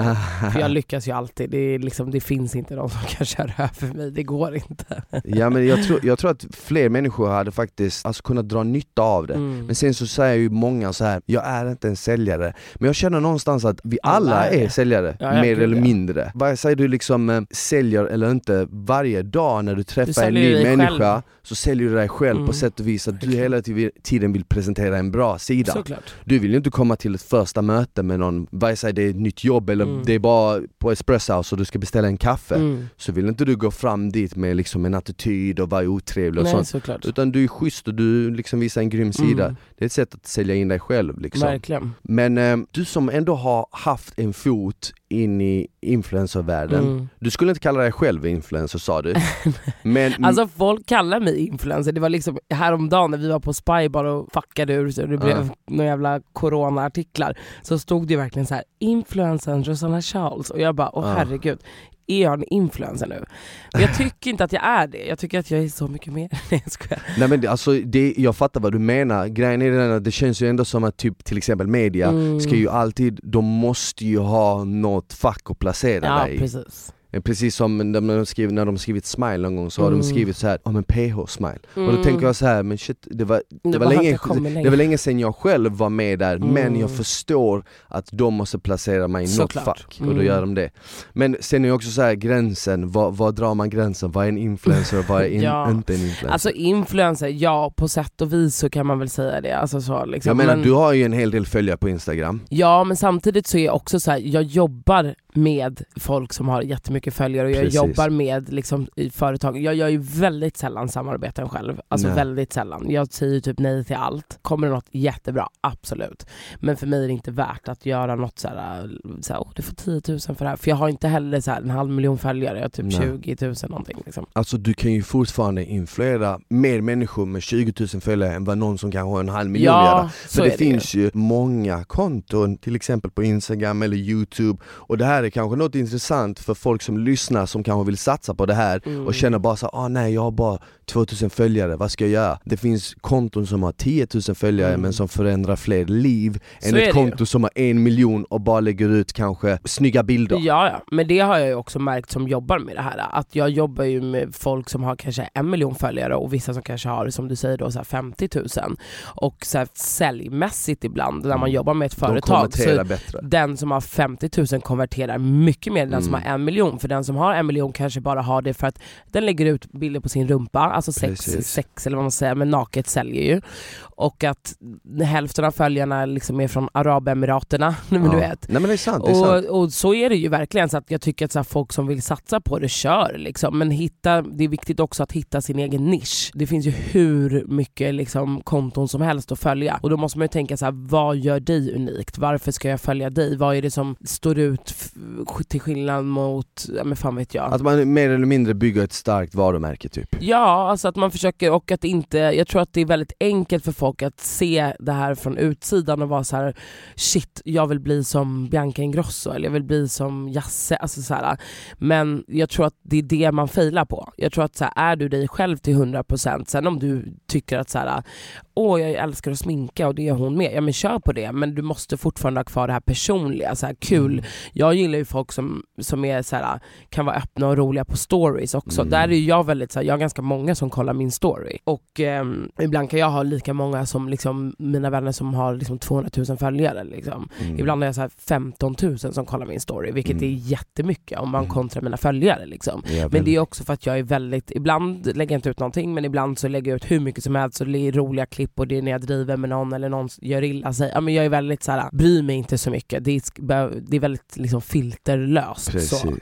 för jag lyckas ju alltid, det, är liksom, det finns inte någon som kan köra över mig, det går inte. Ja men jag tror, jag tror att fler människor hade faktiskt alltså, kunnat dra nytta av det. Mm. Men sen så säger ju många så här: jag är inte en säljare. Men jag känner någonstans att vi alla, Alla är säljare, Ja, mer eller mindre. Vare sig du liksom eh, säljer eller inte, varje dag när du träffar en säljer ny människa själv. så säljer du dig själv på Mm. sätt och vis att du hela ti- tiden vill presentera en bra sida. Såklart. Du vill ju inte komma till ett första möte med någon, vare sig det är ett nytt jobb eller Mm. det är bara på Espresso House och du ska beställa en kaffe. Mm. Så vill inte du gå fram dit med liksom en attityd och vara otrevlig och Nej sånt. såklart. Utan du är schysst och du liksom visar en grym sida. Mm. Det är ett sätt att sälja in dig själv liksom. Verkligen. Men eh, du som ändå har haft en fot in i influencervärlden, Mm. du skulle inte kalla dig själv influencer sa du. Men Alltså folk kallar mig influencer, det var liksom häromdagen när vi var på Spybar och fuckade ur så det blev Ja. några jävla corona-artiklar så stod det verkligen så här influencern Rosanna Charles och jag bara åh Ja. herregud är jag en influencer nu? Men jag tycker inte att jag är det, jag tycker att jag är så mycket mer. Nej jag skojar. Nej men det, alltså, det, jag fattar vad du menar, grejen är den att det känns ju ändå som att typ till exempel media Mm. ska ju alltid, de måste ju ha något fack att placera Ja dig i. precis. Eh, Precis som när de, skrivit, när de skrivit smile någon gång så har Mm. de skrivit så här, ja men PH-smile. Och då Mm. tänker jag så här, men shit, det var, det var, bara att länge, kommer det var länge sedan jag själv var med där, men Mm. jag förstår att de måste placera mig i något fack, och då Mm. gör de det. Men sen är ju också så här gränsen, var, var drar man gränsen? Vad är en influencer och vad är in, Ja. inte en influencer? Alltså influencer, ja på sätt och vis så kan man väl säga det. Alltså, så, liksom. jag menar Men- du har ju en hel del följare på instagram, Ja men samtidigt så är jag också så här, jag jobbar med folk som har jättemycket följare och jag Precis. jobbar med liksom, i företag. Jag gör ju väldigt sällan samarbeten själv. Alltså Nej. väldigt sällan. Jag säger typ nej till allt. Kommer det något jättebra, absolut. Men för mig är det inte värt att göra något så här, så här oh, du får 10 000 för det här. För jag har inte heller så här en halv miljon följare, jag har typ Nej. 20 000 någonting. Liksom. alltså du kan ju fortfarande influera mer människor med 20 000 följare än vad någon som kanske har en halv miljon gör. Ja, så För det är finns ju många konton, till exempel på Instagram eller Youtube och det här är kanske något intressant för folk som lyssnar som kanske vill satsa på det här Mm. och känner bara så ah nej jag har bara 2000 följare, vad ska jag göra? Det finns konton som har 10 000 följare Mm. men som förändrar fler liv Så än ett konto som har en miljon och bara lägger ut kanske snygga bilder. Ja, ja, men det har jag ju också märkt som jobbar med det här. Att jag jobbar ju med folk som har kanske en miljon följare och vissa som kanske har, som du säger då, så här 50 000. Och så här säljmässigt ibland, när man jobbar med ett Mm. De företag, kommenterar så bättre. den som har 50 000 konverterar mycket mer än den som Mm. har en miljon. För den som har en miljon kanske bara har det för att den lägger ut bilder på sin rumpa, alltså sex, Precis. sex eller vad man säger, men naket säljer ju. Och att hälften av följarna liksom är från Arabemiraterna, men du Ja. vet. Nej men det är sant, det är sant. Och, och så är det ju verkligen, så att jag tycker att så folk som vill satsa på det, kör liksom. Men hitta, det är viktigt också att hitta sin egen nisch. Det finns ju hur mycket liksom, konton som helst att följa. Och då måste man ju tänka så här, vad gör dig unikt? Varför ska jag följa dig? Vad är det som står ut till skillnad mot, ja men fan vet jag. Att man mer eller mindre bygger ett starkt varumärke typ. Ja, alltså att man försöker och att inte, jag tror att det är väldigt enkelt för folk att se det här från utsidan och vara så här: shit jag vill bli som Bianca Ingrosso eller jag vill bli som Jasse. Alltså så här. Men jag tror att det är det man failar på. Jag tror att så här, är du dig själv till 100% sen om du tycker att så här, åh jag älskar att sminka och det är hon med, ja men kör på det men du måste fortfarande ha kvar det här personliga, så här, kul. Mm. Jag gillar ju folk som, som är så här, kan vara öppna och roliga på stories också. Mm. Där är jag väldigt så här, jag har ganska många som kollar min story och eh, ibland kan jag ha lika många som liksom, mina vänner som har liksom 200 000 följare. Liksom. Mm. Ibland har jag så här 15 000 som kollar min story vilket mm. är jättemycket om man mm. kontrar mina följare. Liksom. Ja, men det är också för att jag är väldigt, ibland lägger jag inte ut någonting men ibland så lägger jag ut hur mycket som helst och det är roliga klipp klipp och det är när jag driver med någon eller någon gör illa sig. Ja, men jag är väldigt så här, bryr mig inte så mycket. Det är, det är väldigt liksom, filterlöst. Så.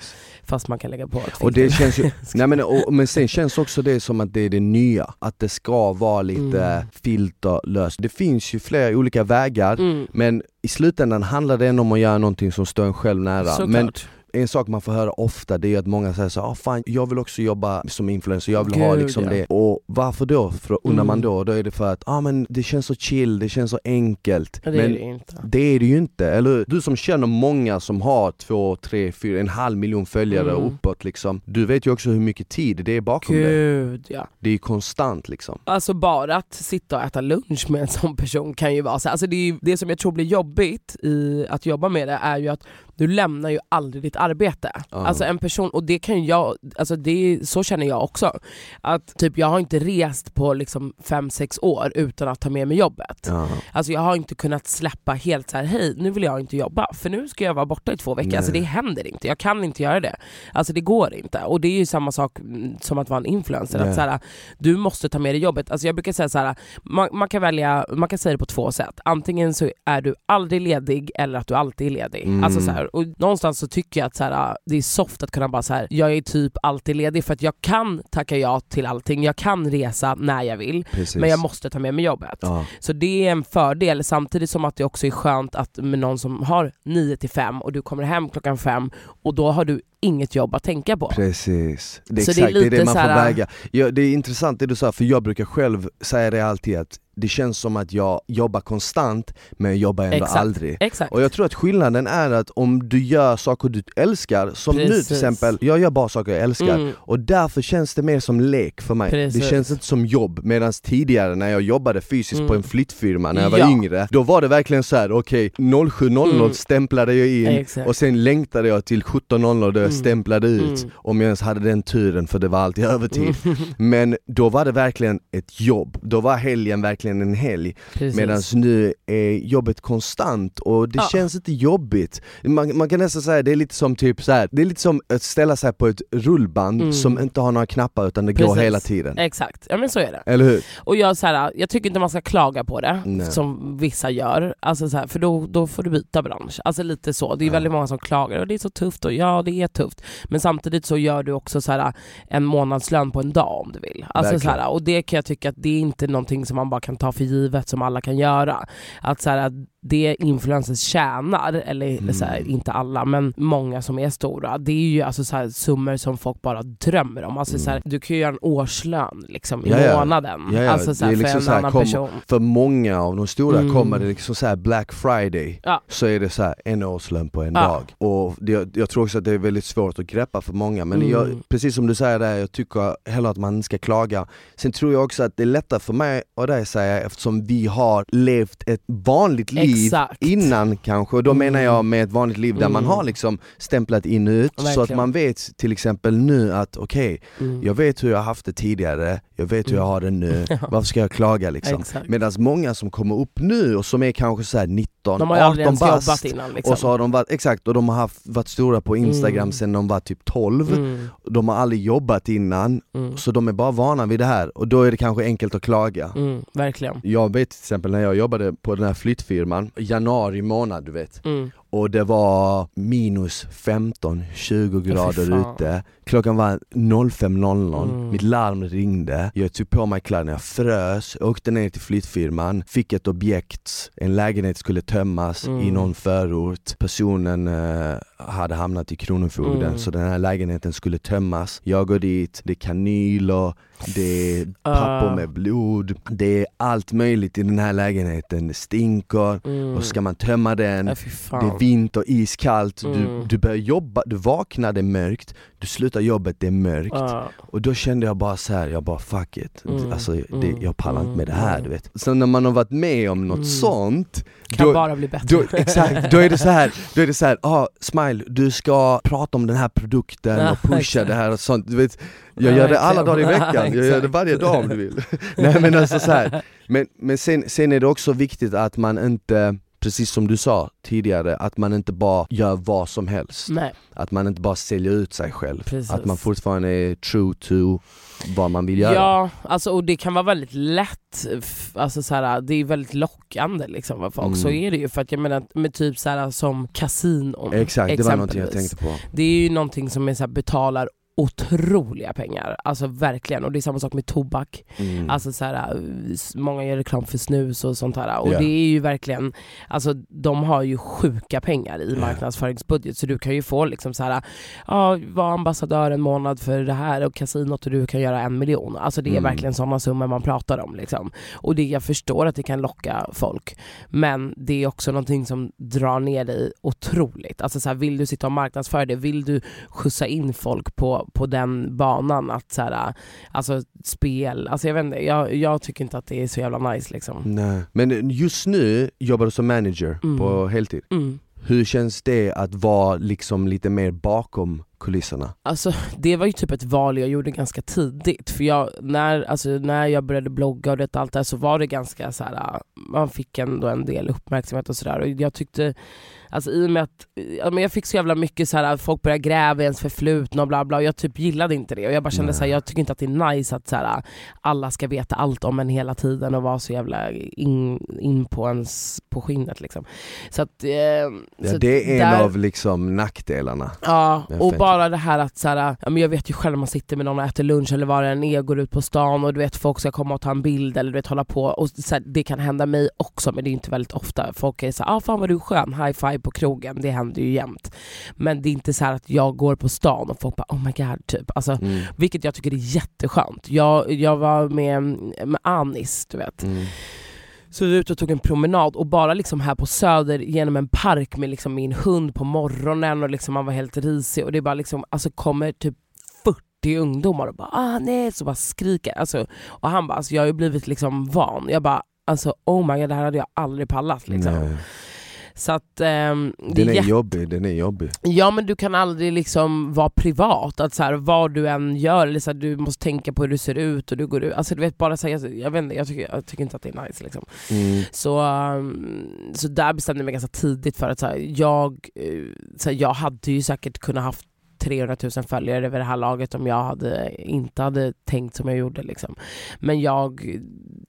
Fast man kan lägga på ett och det känns ju, nej men, och, men sen känns också det som att det är det nya, att det ska vara lite mm. filterlöst. Det finns ju flera olika vägar mm. men i slutändan handlar det ändå om att göra någonting som står en själv nära. Såklart. Men en sak man får höra ofta det är att många säger så ah, fan jag vill också jobba som influencer, jag vill Gud, ha liksom ja. det. Och varför då? För, undrar mm. man då, då är det för att ah, men det känns så chill, det känns så enkelt. Det men är det inte. Det är det ju inte, eller Du som känner många som har två, tre, fyra, en halv miljon följare mm. uppåt liksom. Du vet ju också hur mycket tid det är bakom Gud, det. Ja. Det är konstant liksom. Alltså bara att sitta och äta lunch med en sån person kan ju vara så alltså det, är, det som jag tror blir jobbigt i att jobba med det är ju att du lämnar ju aldrig ditt arbete. Uh. Alltså en person, och det kan jag, alltså det, så känner jag också. Att typ jag har inte rest på liksom 5-6 år utan att ta med mig jobbet. Uh. Alltså jag har inte kunnat släppa helt så här: hej nu vill jag inte jobba för nu ska jag vara borta i två veckor. Alltså det händer inte, jag kan inte göra det. Alltså det går inte. Och det är ju samma sak mm, som att vara en influencer. Att så här, du måste ta med dig jobbet. Alltså jag brukar säga så här, man, man, kan välja, man kan säga det på två sätt. Antingen så är du aldrig ledig eller att du alltid är ledig. Mm. Alltså så här, och någonstans så tycker jag att så här, det är soft att kunna bara så här, jag är typ alltid ledig för att jag kan tacka ja till allting, jag kan resa när jag vill Precis. men jag måste ta med mig jobbet. Ja. Så det är en fördel samtidigt som att det också är skönt att med någon som har 9 till 5 och du kommer hem klockan 5 och då har du inget jobb att tänka på. Precis, det är så exakt det är, det, man får väga. Ja, det är intressant det du sa, för jag brukar själv säga det alltid att det känns som att jag jobbar konstant men jag jobbar ändå Exakt. aldrig. Exakt. Och jag tror att skillnaden är att om du gör saker du älskar, som Precis. nu till exempel, jag gör bara saker jag älskar mm. och därför känns det mer som lek för mig. Precis. Det känns inte som jobb, medan tidigare när jag jobbade fysiskt mm. på en flyttfirma när jag var ja. yngre, då var det verkligen så här: okej okay, 07.00 mm. stämplade jag in Exakt. och sen längtade jag till 17.00 då jag mm. stämplade ut, mm. om jag ens hade den turen för det var alltid övertid. Mm. Men då var det verkligen ett jobb, då var helgen verkligen verkligen en helg. Medan nu är jobbet konstant och det ja. känns inte jobbigt. Man, man, kan nästan säga det är lite som typ så här, det är lite som att ställa sig på ett rullband mm. som inte har några knappar utan det Precis. går hela tiden. Exakt, ja men så är det. Eller hur? Och jag, så här, jag tycker inte man ska klaga på det, Nej. som vissa gör. Alltså så här, för då, då får du byta bransch. Alltså lite så. Det är ja. väldigt många som klagar och det är så tufft och ja det är tufft. Men samtidigt så gör du också så här, en månadslön på en dag om du vill. Alltså så här, och det kan jag tycka att det är inte någonting som man bara kan kan ta för givet som alla kan göra. Att så här, att det influencers tjänar, eller mm. så här, inte alla men många som är stora, det är ju alltså så här, summor som folk bara drömmer om. Alltså, mm. så här, mm. du kan ju göra en årslön liksom, i ja, månaden ja, ja. Alltså, så för liksom en annan kom, person. För många av de stora mm. kommer det liksom så Black Friday, så är det så en årslön på en dag. Och det, jag tror också att det är väldigt svårt att greppa för många, men jag, mm. precis som du säger där, jag tycker heller att man ska klaga. Sen tror jag också att det är lättare för mig och dig säga eftersom vi har levt ett vanligt liv Exakt. innan kanske, och då mm. menar jag med ett vanligt liv där mm. man har liksom stämplat in ut Verkligen. så att man vet till exempel nu att okej, okay, mm. jag vet hur jag haft det tidigare, jag vet hur jag har det nu, varför ska jag klaga liksom? Medan många som kommer upp nu och som är kanske så 19, de har 18 bast innan, liksom. och så har de varit, exakt, och de har haft, varit stora på instagram mm. sen de var typ 12, mm. de har aldrig jobbat innan, mm. så de är bara vana vid det här och då är det kanske enkelt att klaga. Mm, verkligen. Jag vet till exempel när jag jobbade på den här flyttfirman, januari månad du vet, mm och det var minus 15-20 grader fan. ute. Klockan var 05.00, Mm. mitt larm ringde, jag tog på mig kläderna, jag frös, åkte ner till flyttfirman, fick ett objekt, en lägenhet skulle tömmas Mm. i någon förort. Personen eh, hade hamnat i Kronofogden Mm. så den här lägenheten skulle tömmas. Jag går dit, det är kanyler, det är papper Ah. med blod, det är allt möjligt i den här lägenheten, det stinker, Mm. och ska man tömma den, Ja, det är vinter, iskallt, du, Mm. du börjar jobba, du vaknar, det är mörkt, du slutar jobbet, det är mörkt. Ja. Och då kände jag bara så här, jag bara fuck it, Mm, alltså, det, mm, jag pallar inte med det här mm. du vet. Så när man har varit med om något Mm. sånt, Kan då, bara bli bättre. då, exakt, då är det så här, då är det så här, ah, Smile, du ska prata om den här produkten och pusha det här och sånt, du vet Jag Ja, gör det alla dagar i veckan, jag gör det varje dag om du vill Nej men alltså så här. men, men sen, sen är det också viktigt att man inte Precis som du sa tidigare, att man inte bara gör vad som helst Nej, Att man inte bara säljer ut sig själv Precis. Att man fortfarande är true to vad man vill göra Ja, alltså, och det kan vara väldigt lätt, alltså, så här, det är väldigt lockande liksom, för folk. Mm. Så är det ju. För att jag menar med typ så här, som kasinon Exakt, det var någonting jag tänkte på Det är ju någonting som är så här, betalar otroliga pengar, alltså verkligen. Och det är samma sak med tobak. mm. Alltså så här, många gör reklam för snus och sånt här. Och Ja. det är ju verkligen, alltså de har ju sjuka pengar i marknadsföringsbudget. Så du kan ju få liksom så här, ja, var ambassadör en månad för det här och kasinot och du kan göra en miljon. Alltså det är Mm. verkligen sådana summor man pratar om. Liksom. Och det, jag förstår att det kan locka folk. Men det är också någonting som drar ner dig otroligt. Alltså så här, vill du sitta och marknadsföra det, vill du skjutsa in folk på, på den banan att så här, alltså spel, alltså jag vet inte, jag, jag tycker inte att det är så jävla nice liksom. Nej. Men just nu jobbar du som manager Mm. på heltid Mm. Hur känns det att vara liksom lite mer bakom kulisserna? Alltså det var ju typ ett val jag gjorde ganska tidigt. För jag, när, alltså, när jag började blogga och det, allt det här så var det ganska så här, man fick ändå en del uppmärksamhet och sådär. Och jag tyckte, alltså i och med att jag fick så jävla mycket så här, att folk började gräva i ens förflutna och bla bla och jag typ gillade inte det. Och jag bara kände så här, jag tycker inte att det är nice att så här, alla ska veta allt om en hela tiden och vara så jävla in, in på ens på skinnet liksom. Så att, eh, Ja, så det är en där- av liksom nackdelarna Ja, och bara det här att så här, ja, men jag vet ju själv man sitter med någon och äter lunch eller vad det än är, går ut på stan och du vet folk ska komma och ta en bild eller du vet hålla på. Och så här, det kan hända mig också men det är inte väldigt ofta. Folk är så här, ah, fan vad du är skön, high five på krogen, det händer ju jämt. Men det är inte så här att jag går på stan och folk bara oh my god typ. Alltså, mm. vilket jag tycker är jätteskönt. Jag, jag var med, med Anis, du vet. Mm. Så vi var ute och tog en promenad och bara liksom här på Söder genom en park med liksom min hund på morgonen och liksom man var helt risig och det bara liksom, alltså kommer typ 40 ungdomar och bara ah nej, så bara skriker. Alltså, och han bara, alltså, jag har ju blivit liksom van. Jag bara, alltså oh my god det här hade jag aldrig pallat liksom. Nej. Så att ehm, det Den är är jätte- jobbig, den är jobbig Ja men du kan aldrig liksom vara privat, att så här, vad du än gör, eller så här, du måste tänka på hur du ser ut och du går ut, alltså du vet bara så här, jag, jag, vet inte, jag, tycker, jag tycker inte att det är nice liksom. mm. Så, um, så där bestämde jag mig ganska tidigt för att så jag, eh, så jag hade ju säkert kunnat haft 300 000 följare vid det här laget om jag hade, inte hade tänkt som jag gjorde. Liksom. Men jag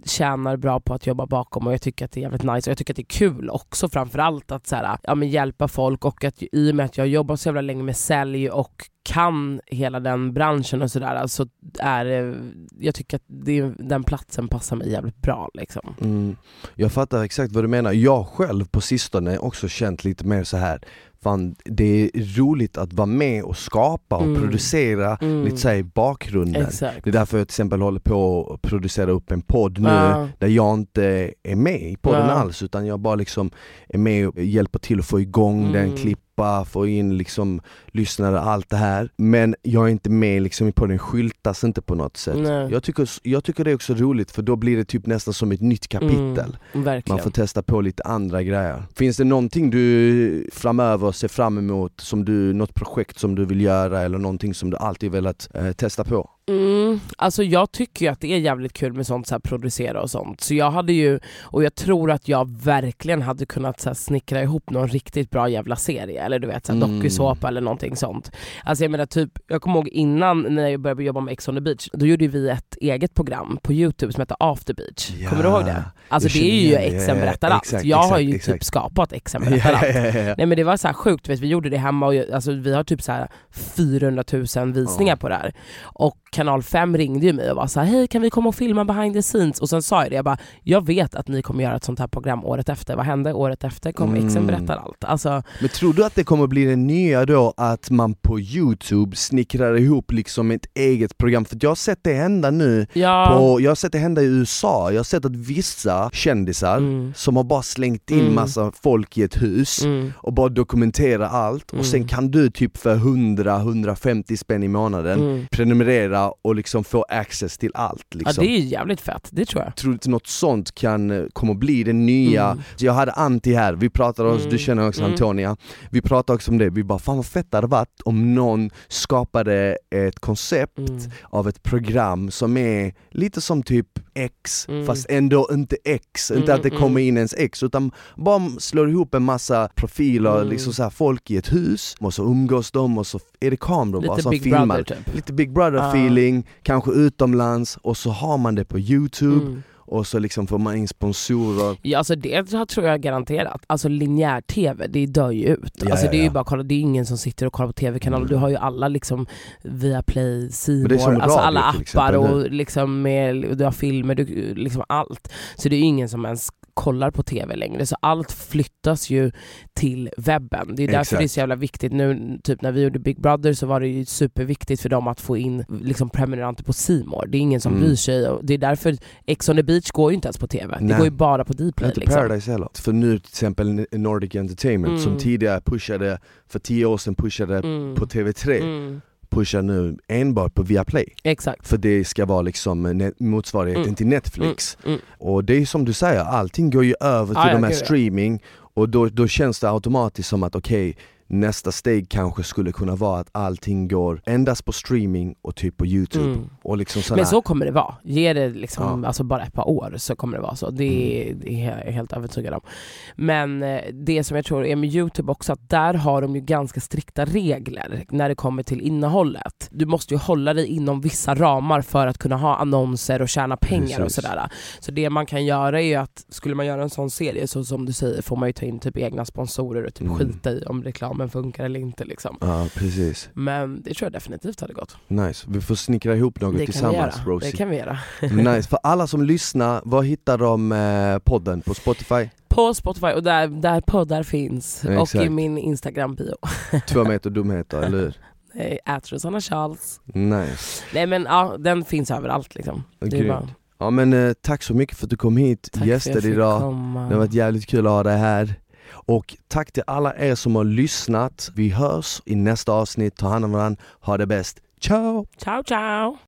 tjänar bra på att jobba bakom och jag tycker att det är jävligt nice och jag tycker att det är kul också framförallt att så här, ja, men hjälpa folk och att i och med att jag jobbar så jävla länge med sälj och kan hela den branschen och sådär så är det, jag tycker att det, den platsen passar mig jävligt bra. Liksom. Mm. Jag fattar exakt vad du menar, jag själv på sistone också känt lite mer så här Fan, det är roligt att vara med och skapa och Mm. producera Mm. lite så här i bakgrunden Exakt. Det är därför jag till exempel håller på att producera upp en podd nu Ja. där jag inte är med i podden Ja. alls utan jag bara liksom är med och hjälper till att få igång Mm. den, klippa, få in liksom lyssnare, allt det här Men jag är inte med liksom i podden, skyltas inte på något sätt Nej. jag tycker, jag tycker det är också roligt för då blir det typ nästan som ett nytt kapitel Mm. Man får testa på lite andra grejer Finns det någonting du framöver ser fram emot, som du, något projekt som du vill göra eller någonting som du alltid velat eh, testa på? Mm, alltså jag tycker ju att det är jävligt kul med sånt, så här, producera och sånt. Så jag hade ju, och jag tror att jag verkligen hade kunnat så här, snickra ihop någon riktigt bra jävla serie, eller du vet så här, Mm. dokusåpa eller någonting sånt. Alltså jag menar typ, jag kommer ihåg innan när jag började jobba med Ex on the beach, då gjorde vi ett eget program på youtube som hette After Beach. Kommer du ihåg det? Alltså jag det är ju. Exen Ja, ja, berättar allt. exakt, Jag har ju exakt, typ exakt. skapat Exen Ja, berättar allt. ja, ja, ja. Nej men det var så sjukt, vet, vi gjorde det hemma och alltså, vi har typ så här 400 000 visningar Ja. på det här. Och kanal 5 ringde ju mig och var så här, hej kan vi komma och filma behind the scenes? Och sen sa jag det, jag bara, jag vet att ni kommer göra ett sånt här program året efter. Vad hände året efter? Kom Mm. Exen berättar allt. Alltså, Men tror du att det kommer bli det nya då, att man på youtube snickrar ihop liksom ett eget program? För jag har sett det hända nu, ja. på, jag har sett det hända i USA, jag har sett att vissa kändisar Mm. som har bara slängt in Mm. massa folk i ett hus Mm. och bara dokumentera allt och sen Mm. kan du typ för 100-150 spänn i månaden Mm. Och liksom få access till allt Ja liksom. det är ju jävligt fett, det tror jag. Tror du inte något sånt kan, eh, kommer bli det nya? Mm. Jag hade Antti här, vi pratade om, Mm. du känner också Mm. Antonia, vi pratade också om det, vi bara fan vad fett det hade varit om någon skapade ett koncept Mm. av ett program som är lite som typ X, Mm. fast ändå inte X, inte Mm, att det mm. kommer in ens X utan bara slår ihop en massa profiler, liksom så här, folk i ett hus, och så umgås de och så är det kameror bara som Big filmar. Brother typ. Lite Big Brother Feeling, kanske utomlands och så har man det på youtube Mm. och så liksom får man in sponsorer Ja alltså det tror jag garanterat. Alltså linjär-tv, det dör ju ut. Ja, alltså ja, det är ju bara kolla, det är ingen som sitter och kollar på tv-kanaler. Mm. Du har ju alla liksom Viaplay, C alltså alla appar och liksom med, du har filmer, du, liksom allt. Så det är ju ingen som ens kollar på tv längre. Så allt flyttas ju till webben. Det är därför Exakt. det är så jävla viktigt nu, typ när vi gjorde Big Brother så var det ju superviktigt för dem att få in liksom prenumeranter på More. Det är ingen som Mm. bryr sig. Det är därför Ex on the beach går ju inte ens på tv. Det Nej. går ju bara på Dplay. Inte Liksom. Paradise heller. För nu till exempel Nordic Entertainment som Mm. tidigare pushade, för tio år sedan pushade Mm. på TV3, Mm. pushar nu enbart på Viaplay. Exakt. För det ska vara liksom net- motsvarigheten Mm. till Netflix. Mm. Och det är som du säger, allting går ju över till Ah, de här ja. streaming och då, då känns det automatiskt som att okej, nästa steg kanske skulle kunna vara att allting går endast på streaming och typ på youtube. Mm. Och liksom såna Men så kommer det vara. Ge det liksom, Ja. alltså bara ett par år så kommer det vara så. Det är, det är jag helt övertygad om. Men eh, det som jag tror är med Youtube också, att där har de ju ganska strikta regler när det kommer till innehållet. Du måste ju hålla dig inom vissa ramar för att kunna ha annonser och tjäna pengar och Precis. sådär. Så det man kan göra är ju att, skulle man göra en sån serie så som du säger får man ju ta in typ egna sponsorer och typ Mm. skita i om reklamen funkar eller inte liksom. Ja precis, Men det tror jag definitivt hade gått. nice. Vi får snickra ihop något Det kan, tillsammans göra. det Rosie. kan vi göra. Nice, för alla som lyssnar, var hittar de eh, podden? På Spotify? På Spotify och där, där poddar finns. Ja, och i min Instagram-bio. Två meter dumheter, eller hur? Ät Rosanna Charles. Nice. Nej men ja, den finns överallt liksom. Grymt. Ja men eh, tack så mycket för att du kom hit, tack fick idag. komma. Det har varit jävligt kul att ha dig här. Och tack till alla er som har lyssnat. Vi hörs i nästa avsnitt. Ta hand om varandra. Ha det bäst. Ciao! Ciao ciao!